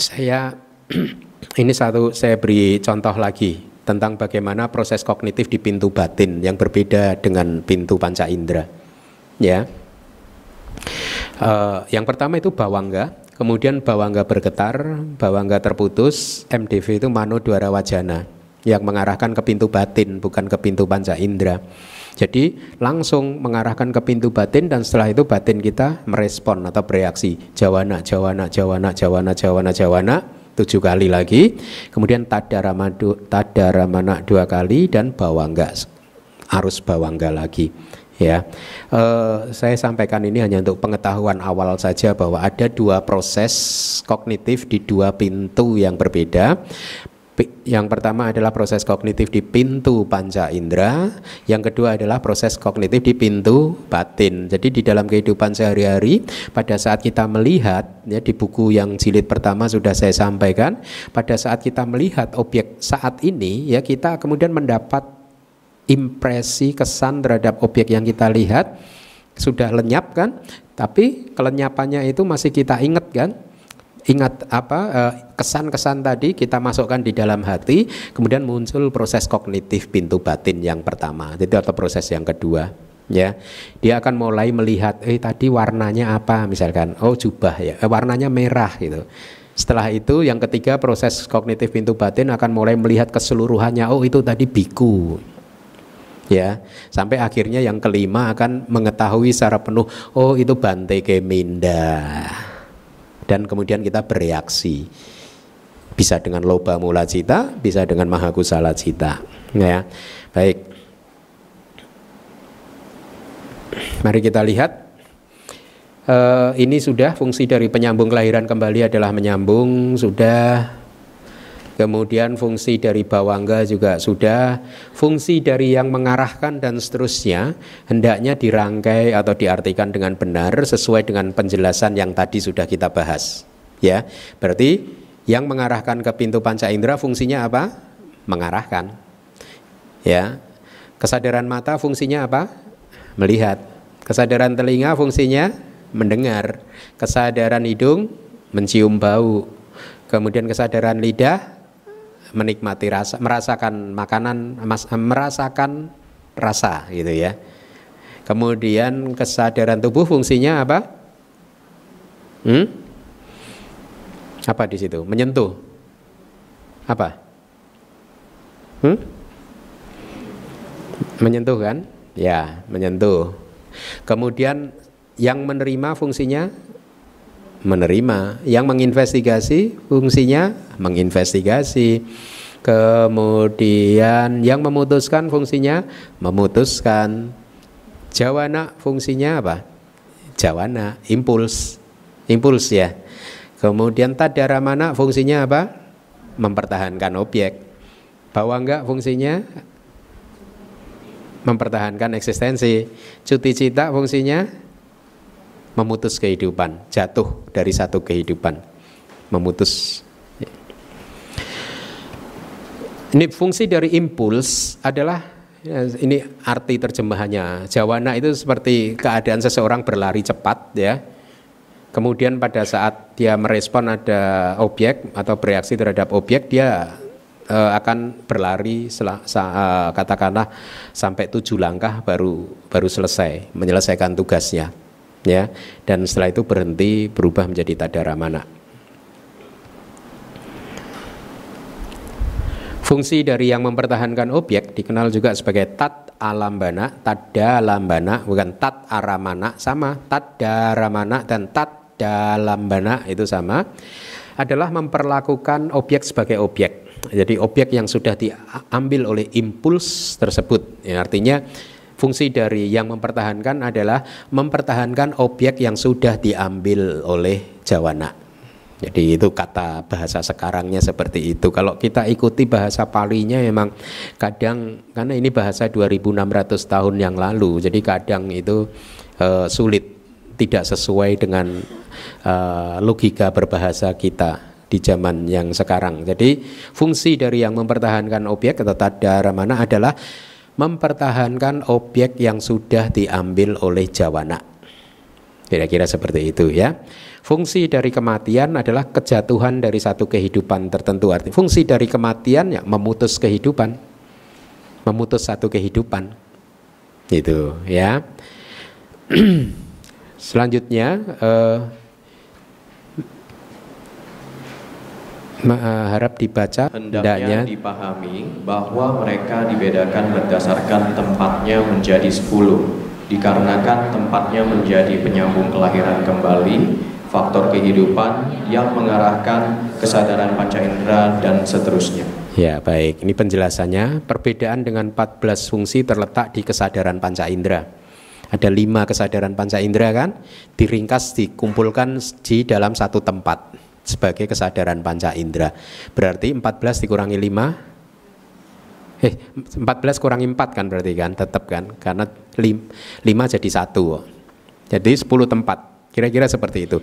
saya (clears throat) ini satu saya beri contoh lagi tentang bagaimana proses kognitif di pintu batin yang berbeda dengan pintu panca indera. Ya, uh, yang pertama itu bawangga, kemudian bawangga bergetar, bawangga terputus, MDV itu mano dwara wajana yang mengarahkan ke pintu batin bukan ke pintu panca indera. Jadi langsung mengarahkan ke pintu batin dan setelah itu batin kita merespon atau bereaksi. Jawana jawana jawana jawana jawana jawana tujuh kali lagi. Kemudian tadaramadu tadaramana dua kali dan bawangga arus bawangga lagi ya. Uh, saya sampaikan ini hanya untuk pengetahuan awal saja bahwa ada dua proses kognitif di dua pintu yang berbeda yang pertama adalah proses kognitif di pintu panca indera, yang kedua adalah proses kognitif di pintu batin. Jadi di dalam kehidupan sehari-hari pada saat kita melihat ya di buku yang jilid pertama sudah saya sampaikan, pada saat kita melihat objek saat ini ya kita kemudian mendapat impresi kesan terhadap objek yang kita lihat sudah lenyap kan, tapi kelenyapannya itu masih kita ingat kan? Ingat apa eh, kesan-kesan tadi kita masukkan di dalam hati, kemudian muncul proses kognitif pintu batin yang pertama, itu atau proses yang kedua ya. Dia akan mulai melihat eh tadi warnanya apa? Misalkan oh jubah ya eh, warnanya merah gitu. Setelah itu yang ketiga proses kognitif pintu batin akan mulai melihat keseluruhannya oh itu tadi biku ya. Sampai akhirnya yang kelima akan mengetahui secara penuh oh itu bante keminda dan kemudian kita bereaksi. Bisa dengan loba mula cita bisa dengan maha kusala cita. Ya. Baik. Mari kita lihat. Uh, ini sudah fungsi dari penyambung kelahiran kembali adalah menyambung sudah Kemudian fungsi dari bawangga juga sudah, fungsi dari yang mengarahkan dan seterusnya hendaknya dirangkai atau diartikan dengan benar sesuai dengan penjelasan yang tadi sudah kita bahas. Ya, berarti Yang mengarahkan ke pintu panca indera fungsinya apa? Mengarahkan. Ya. Kesadaran mata fungsinya apa? Melihat. Kesadaran telinga fungsinya mendengar. Kesadaran hidung mencium bau. Kemudian kesadaran lidah menikmati rasa, merasakan makanan, merasakan rasa gitu ya. Kemudian kesadaran tubuh fungsinya apa? Hmm? Apa di situ? Menyentuh. Apa? Hmm? Menyentuh kan? Ya, menyentuh. Kemudian yang menerima fungsinya menerima, yang menginvestigasi fungsinya menginvestigasi. Kemudian yang memutuskan fungsinya memutuskan. Jawana fungsinya apa? Jawana, impuls. Impuls ya. Kemudian tadara mana fungsinya apa? Mempertahankan objek. Bahwa enggak fungsinya mempertahankan eksistensi. Cuti cita fungsinya memutus kehidupan, jatuh dari satu kehidupan, memutus. Ini fungsi dari impuls adalah ya, ini arti terjemahannya. Jawana itu seperti keadaan seseorang berlari cepat ya Kemudian pada saat dia merespon ada objek atau bereaksi terhadap objek, dia uh, akan berlari uh, katakanlah sampai tujuh langkah baru baru selesai menyelesaikan tugasnya, ya. Dan setelah itu berhenti berubah menjadi tadaramana. Fungsi dari yang mempertahankan objek dikenal juga sebagai tat alambana, tadalambana, bukan tat aramana, sama tat daramana dan tat dalam bana itu sama adalah memperlakukan objek sebagai objek. Jadi objek yang sudah diambil oleh impuls tersebut. Ya, artinya fungsi dari yang mempertahankan adalah mempertahankan objek yang sudah diambil oleh jawana. Jadi itu kata bahasa sekarangnya seperti itu. Kalau kita ikuti bahasa palinya memang kadang karena ini bahasa 2600 tahun yang lalu. Jadi kadang itu uh, sulit tidak sesuai dengan uh, logika berbahasa kita di zaman yang sekarang. Jadi fungsi dari yang mempertahankan objek atau tadaramana adalah mempertahankan objek yang sudah diambil oleh jawana. Kira-kira seperti itu ya. Fungsi dari kematian adalah kejatuhan dari satu kehidupan tertentu. Arti fungsi dari kematian ya memutus kehidupan, memutus satu kehidupan, itu ya. (clears throat) Selanjutnya uh, harap dibaca
hendaknya dipahami bahwa mereka dibedakan berdasarkan tempatnya menjadi sepuluh. Dikarenakan tempatnya menjadi penyambung kelahiran kembali faktor kehidupan yang mengarahkan kesadaran panca indera dan seterusnya.
Ya baik. Ini penjelasannya. Perbedaan dengan 14 fungsi terletak di kesadaran panca indera. Ada lima kesadaran panca indera kan, diringkas, dikumpulkan di dalam satu tempat sebagai kesadaran panca indera. Berarti 14 dikurangi 5 eh 14 kurangi 4 kan berarti kan tetap kan karena 5 jadi satu. Jadi 10 tempat. Kira-kira seperti itu.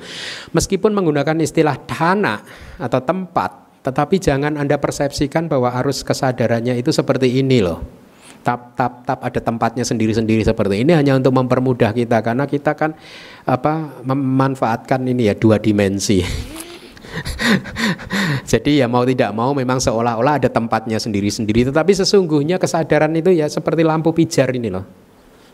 Meskipun menggunakan istilah dana atau tempat, tetapi jangan Anda persepsikan bahwa arus kesadarannya itu seperti ini loh tap tap tap ada tempatnya sendiri-sendiri seperti ini hanya untuk mempermudah kita karena kita kan apa memanfaatkan ini ya dua dimensi. (laughs) (laughs) Jadi ya mau tidak mau memang seolah-olah ada tempatnya sendiri-sendiri tetapi sesungguhnya kesadaran itu ya seperti lampu pijar ini loh.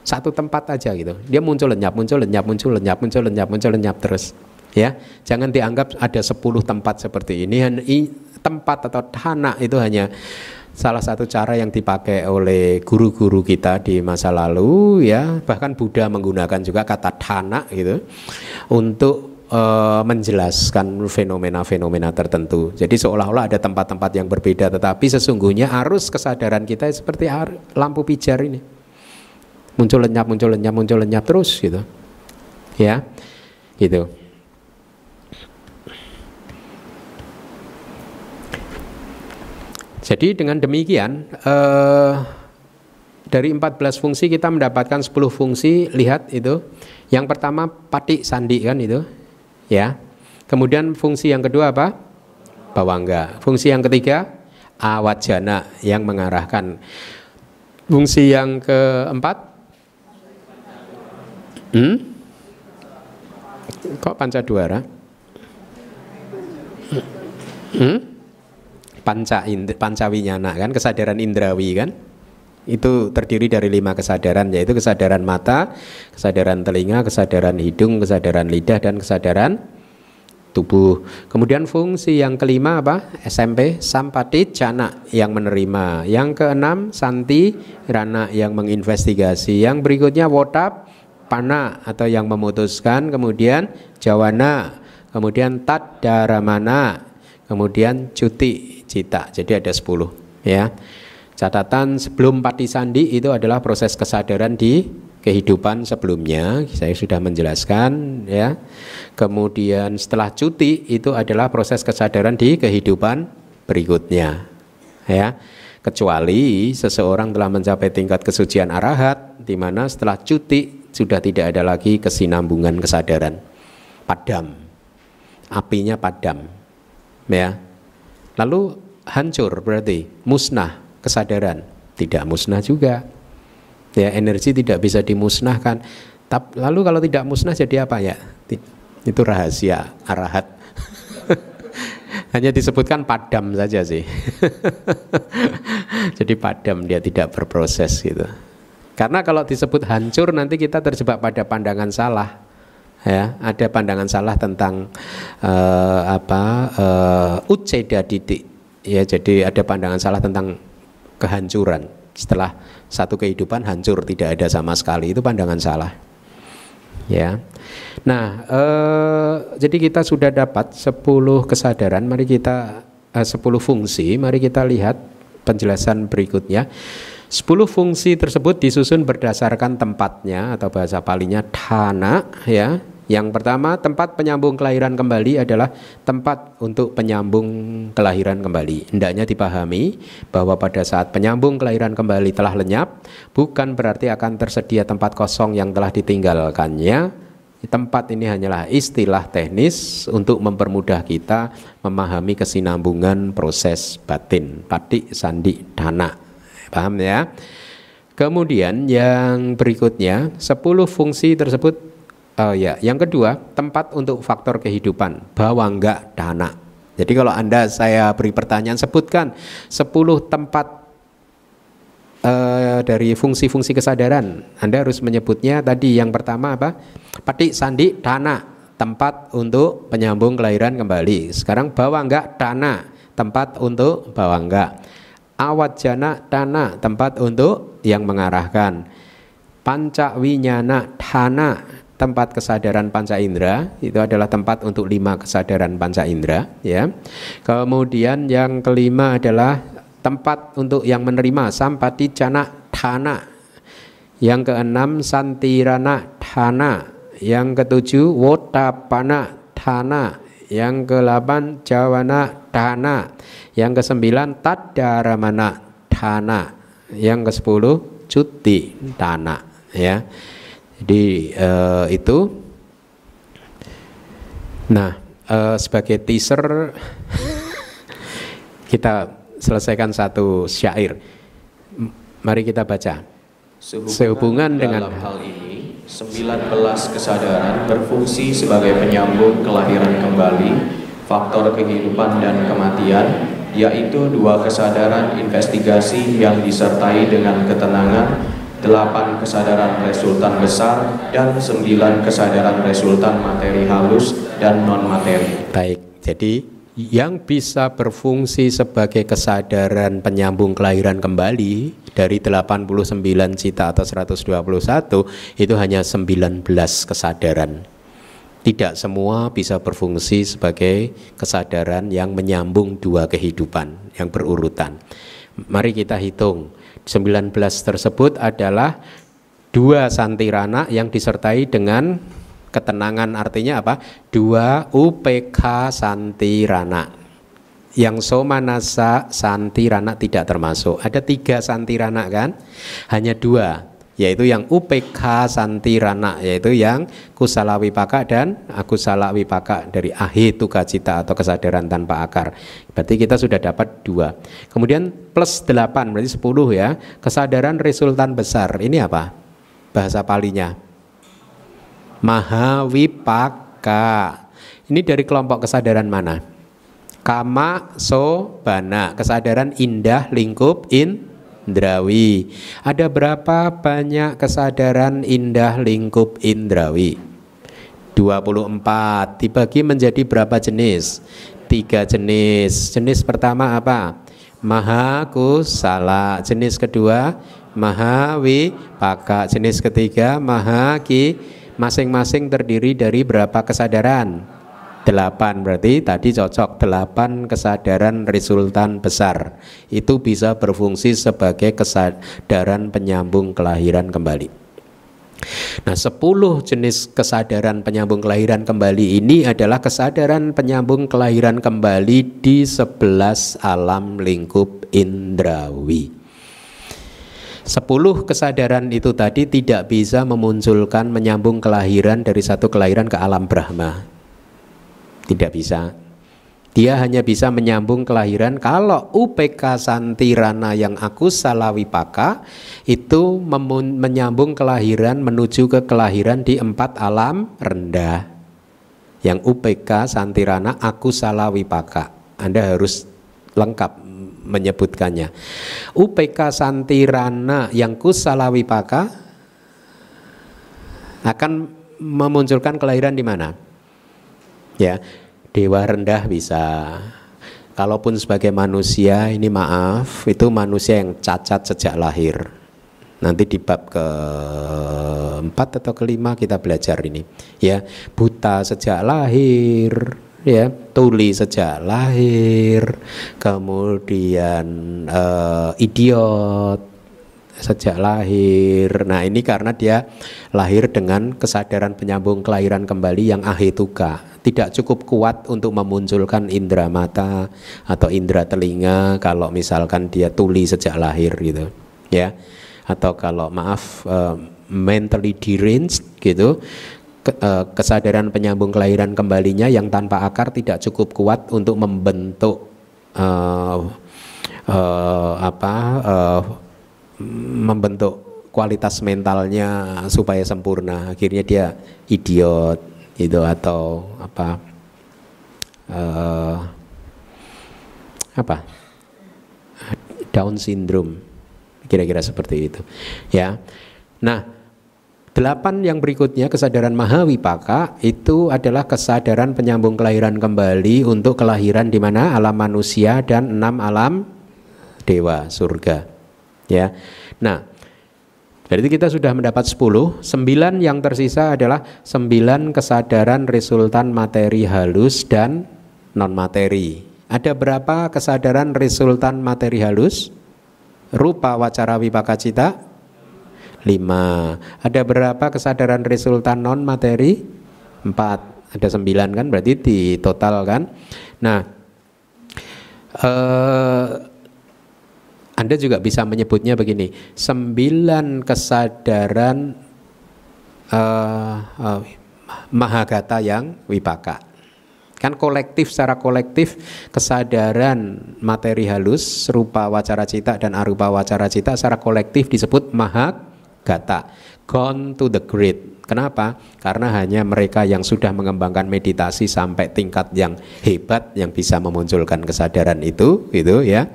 Satu tempat aja gitu. Dia muncul lenyap, muncul lenyap, muncul lenyap, muncul lenyap, muncul lenyap terus. Ya, jangan dianggap ada 10 tempat seperti ini. Tempat atau tanah itu hanya salah satu cara yang dipakai oleh guru-guru kita di masa lalu ya bahkan Buddha menggunakan juga kata dana gitu untuk uh, menjelaskan fenomena-fenomena tertentu. Jadi seolah-olah ada tempat-tempat yang berbeda tetapi sesungguhnya arus kesadaran kita seperti lampu pijar ini. Muncul lenyap, muncul lenyap, muncul lenyap terus gitu. Ya. Gitu. Jadi dengan demikian eh, dari 14 fungsi kita mendapatkan 10 fungsi. Lihat itu. Yang pertama pati sandi kan itu. Ya. Kemudian fungsi yang kedua apa? bawangga. Fungsi yang ketiga awajana yang mengarahkan. Fungsi yang keempat hmm? Kok pancaduara? Hmm? Panca pancawinyana kan kesadaran indrawi kan? Itu terdiri dari lima kesadaran yaitu kesadaran mata, kesadaran telinga, kesadaran hidung, kesadaran lidah dan kesadaran tubuh. Kemudian fungsi yang kelima apa? SMP sampati jana yang menerima. Yang keenam santi rana yang menginvestigasi. Yang berikutnya wotap pana atau yang memutuskan. Kemudian jawana. Kemudian tat daramana. Kemudian cuti cita. Jadi ada sepuluh ya. Catatan sebelum pati sandi itu adalah proses kesadaran di kehidupan sebelumnya. Saya sudah menjelaskan ya. Kemudian setelah cuti itu adalah proses kesadaran di kehidupan berikutnya. Ya. Kecuali seseorang telah mencapai tingkat kesucian arahat di mana setelah cuti sudah tidak ada lagi kesinambungan kesadaran. Padam. Apinya padam. Ya. Lalu hancur berarti musnah kesadaran. Tidak musnah juga. Ya energi tidak bisa dimusnahkan. Lalu kalau tidak musnah jadi apa ya? Itu rahasia arahat. (laughs) Hanya disebutkan padam saja sih. (laughs) Jadi padam dia tidak berproses gitu. Karena kalau disebut hancur nanti kita terjebak pada pandangan salah. Ya ada pandangan salah tentang uh, apa uh, uceda didik. Ya jadi ada pandangan salah tentang kehancuran. Setelah satu kehidupan hancur tidak ada sama sekali. Itu pandangan salah. Ya. Nah eh, jadi kita sudah dapat 10 kesadaran. Mari kita eh, 10 fungsi. Mari kita lihat penjelasan berikutnya. 10 fungsi tersebut disusun berdasarkan tempatnya atau bahasa palinya thana ya yang pertama, tempat penyambung kelahiran kembali adalah tempat untuk penyambung kelahiran kembali. Hendaknya dipahami bahwa pada saat penyambung kelahiran kembali telah lenyap, bukan berarti akan tersedia tempat kosong yang telah ditinggalkannya. Tempat ini hanyalah istilah teknis untuk mempermudah kita memahami kesinambungan proses batin, patik, sandi, dana. Paham ya? Kemudian yang berikutnya, 10 fungsi tersebut Oh ya, yang kedua tempat untuk faktor kehidupan bawangga dana. Jadi kalau anda saya beri pertanyaan sebutkan 10 tempat uh, dari fungsi-fungsi kesadaran. Anda harus menyebutnya tadi yang pertama apa? Pati sandi dana tempat untuk penyambung kelahiran kembali. Sekarang bawangga dana tempat untuk bawangga. Awat jana dana tempat untuk yang mengarahkan. Panca winyana dana tempat kesadaran panca indera. Itu adalah tempat untuk lima kesadaran panca indera ya. Kemudian yang kelima adalah tempat untuk yang menerima sampati cana thana yang keenam santirana thana yang ketujuh wotapana thana yang kedelapan jawana thana yang kesembilan tadaramana thana yang kesepuluh cuti thana ya jadi uh, itu. Nah, uh, sebagai teaser (laughs) kita selesaikan satu syair. Mari kita baca.
Sehubungan, Sehubungan dengan dalam hal ini, 19 kesadaran berfungsi sebagai penyambung kelahiran kembali, faktor kehidupan dan kematian, yaitu dua kesadaran investigasi yang disertai dengan ketenangan delapan kesadaran resultan besar dan sembilan kesadaran resultan materi halus dan non materi.
Baik, jadi yang bisa berfungsi sebagai kesadaran penyambung kelahiran kembali dari 89 cita atau 121 itu hanya 19 kesadaran. Tidak semua bisa berfungsi sebagai kesadaran yang menyambung dua kehidupan yang berurutan. Mari kita hitung 19 tersebut adalah dua santirana yang disertai dengan ketenangan artinya apa? Dua UPK santirana. Yang somanasa santirana tidak termasuk. Ada tiga santirana kan? Hanya dua. Yaitu yang UPK Santirana yaitu yang kusala wipaka dan akusala wipaka dari ahituka cita atau kesadaran tanpa akar. Berarti kita sudah dapat dua. Kemudian plus delapan berarti sepuluh ya. Kesadaran resultan besar. Ini apa? Bahasa palinya. Mahawipaka. Ini dari kelompok kesadaran mana? Kama so bana. Kesadaran indah lingkup in indrawi. Ada berapa banyak kesadaran indah lingkup indrawi? 24 dibagi menjadi berapa jenis? Tiga jenis. Jenis pertama apa? Maha kusala. Jenis kedua Maha wipaka. Jenis ketiga Maha ki. Masing-masing terdiri dari berapa kesadaran? Delapan berarti tadi cocok delapan kesadaran resultan besar itu bisa berfungsi sebagai kesadaran penyambung kelahiran kembali. Nah, sepuluh jenis kesadaran penyambung kelahiran kembali ini adalah kesadaran penyambung kelahiran kembali di sebelas alam lingkup indrawi. Sepuluh kesadaran itu tadi tidak bisa memunculkan menyambung kelahiran dari satu kelahiran ke alam Brahma tidak bisa. Dia hanya bisa menyambung kelahiran kalau UPK Santirana yang aku salah wipaka itu menyambung kelahiran menuju ke kelahiran di empat alam rendah. Yang UPK Santirana aku salah wipaka. Anda harus lengkap menyebutkannya. UPK Santirana yang kusala wipaka akan memunculkan kelahiran di mana? Ya dewa rendah bisa. Kalaupun sebagai manusia ini maaf itu manusia yang cacat sejak lahir. Nanti di bab ke empat atau kelima kita belajar ini. Ya buta sejak lahir ya tuli sejak lahir kemudian uh, idiot sejak lahir. Nah, ini karena dia lahir dengan kesadaran penyambung kelahiran kembali yang ahituka. Tidak cukup kuat untuk memunculkan indera mata atau indera telinga kalau misalkan dia tuli sejak lahir gitu. Ya. Atau kalau maaf uh, mentally deranged gitu. Eh, kesadaran penyambung kelahiran kembalinya yang tanpa akar tidak cukup kuat untuk membentuk uh, uh, apa uh, membentuk kualitas mentalnya supaya sempurna. Akhirnya dia idiot itu atau apa uh, apa? Down syndrome. Kira-kira seperti itu ya. Nah delapan yang berikutnya kesadaran mahawipaka itu adalah kesadaran penyambung kelahiran kembali untuk kelahiran di mana alam manusia dan enam alam dewa surga Ya. Nah, berarti kita sudah mendapat 10, 9 yang tersisa adalah 9 kesadaran resultan materi halus dan non materi. Ada berapa kesadaran resultan materi halus? Rupa wacara wipaka cita? 5. Ada berapa kesadaran resultan non materi? 4. Ada 9 kan berarti di total kan. Nah, eh anda juga bisa menyebutnya begini, sembilan kesadaran uh, uh, mahagata yang wipaka. Kan kolektif secara kolektif kesadaran materi halus rupa wacara cita dan arupa wacara cita secara kolektif disebut mahagata. Gone to the grid. Kenapa? Karena hanya mereka yang sudah mengembangkan meditasi sampai tingkat yang hebat yang bisa memunculkan kesadaran itu, gitu ya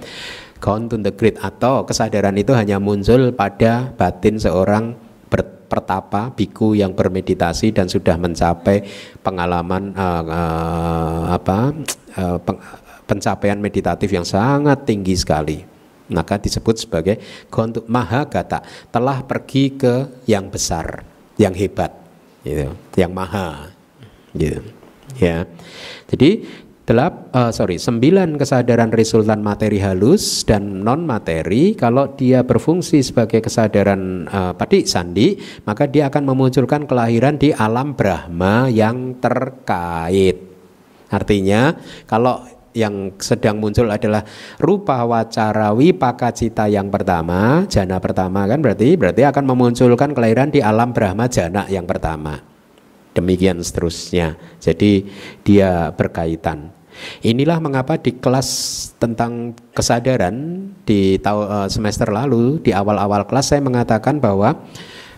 gone the grid atau kesadaran itu hanya muncul pada batin seorang pertapa biku yang bermeditasi dan sudah mencapai pengalaman uh, uh, apa uh, peng, pencapaian meditatif yang sangat tinggi sekali. Maka disebut sebagai gontuk mahagata telah pergi ke yang besar yang hebat gitu yang maha gitu ya. Jadi Delap, uh, sorry, sembilan kesadaran resultan materi halus dan non materi. Kalau dia berfungsi sebagai kesadaran uh, padi sandi, maka dia akan memunculkan kelahiran di alam Brahma yang terkait. Artinya, kalau yang sedang muncul adalah rupa wacara wipaka cita yang pertama, jana pertama kan berarti berarti akan memunculkan kelahiran di alam Brahma jana yang pertama. Demikian seterusnya. Jadi dia berkaitan. Inilah mengapa di kelas tentang kesadaran di eh, semester lalu di awal-awal kelas saya mengatakan bahwa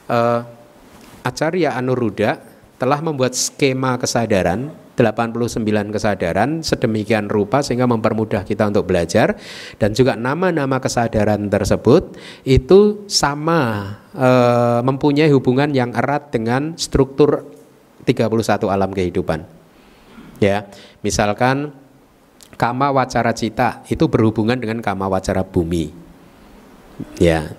uh, Acarya Anuruddha telah membuat skema kesadaran 89 kesadaran sedemikian rupa sehingga mempermudah kita untuk belajar dan juga nama-nama kesadaran tersebut itu sama e, mempunyai hubungan yang erat dengan struktur 31 alam kehidupan. Ya, misalkan kama wacara cita itu berhubungan dengan kama wacara bumi. Ya.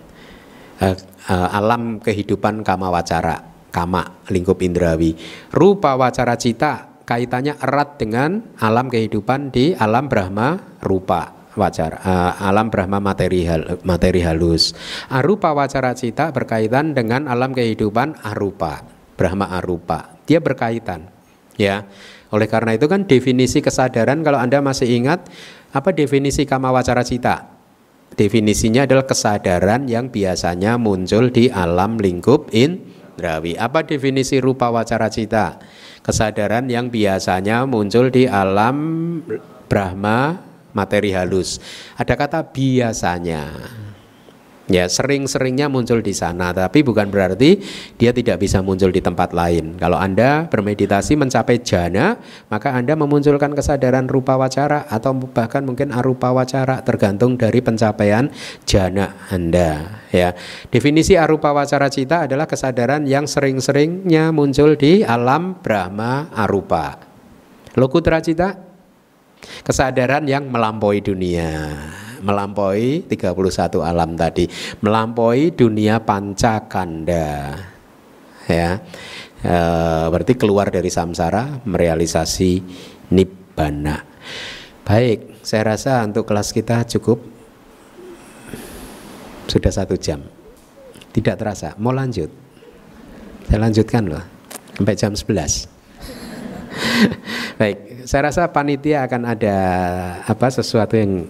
E, e, alam kehidupan kama wacara, kama lingkup indrawi. Rupa wacara cita kaitannya erat dengan alam kehidupan di alam Brahma rupa wajar uh, alam Brahma materi hal, materi halus arupa wacara cita berkaitan dengan alam kehidupan arupa Brahma arupa dia berkaitan ya oleh karena itu kan definisi kesadaran kalau anda masih ingat apa definisi kama wacara cita definisinya adalah kesadaran yang biasanya muncul di alam lingkup indrawi apa definisi rupa wacara cita kesadaran yang biasanya muncul di alam Brahma materi halus. Ada kata biasanya. Ya, sering-seringnya muncul di sana, tapi bukan berarti dia tidak bisa muncul di tempat lain. Kalau Anda bermeditasi mencapai jana, maka Anda memunculkan kesadaran rupa wacara atau bahkan mungkin arupa wacara tergantung dari pencapaian jana Anda, ya. Definisi arupa wacara cita adalah kesadaran yang sering-seringnya muncul di alam Brahma arupa. Lokutra cita kesadaran yang melampaui dunia melampaui 31 alam tadi, melampaui dunia pancakanda. Ya. E, berarti keluar dari samsara merealisasi nibbana. Baik, saya rasa untuk kelas kita cukup sudah satu jam. Tidak terasa, mau lanjut? Saya lanjutkan loh, sampai jam 11. (laughs) Baik, saya rasa panitia akan ada apa sesuatu yang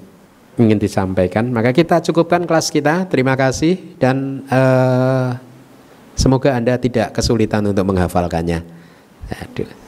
ingin disampaikan. Maka kita cukupkan kelas kita. Terima kasih dan uh, semoga Anda tidak kesulitan untuk menghafalkannya. Aduh.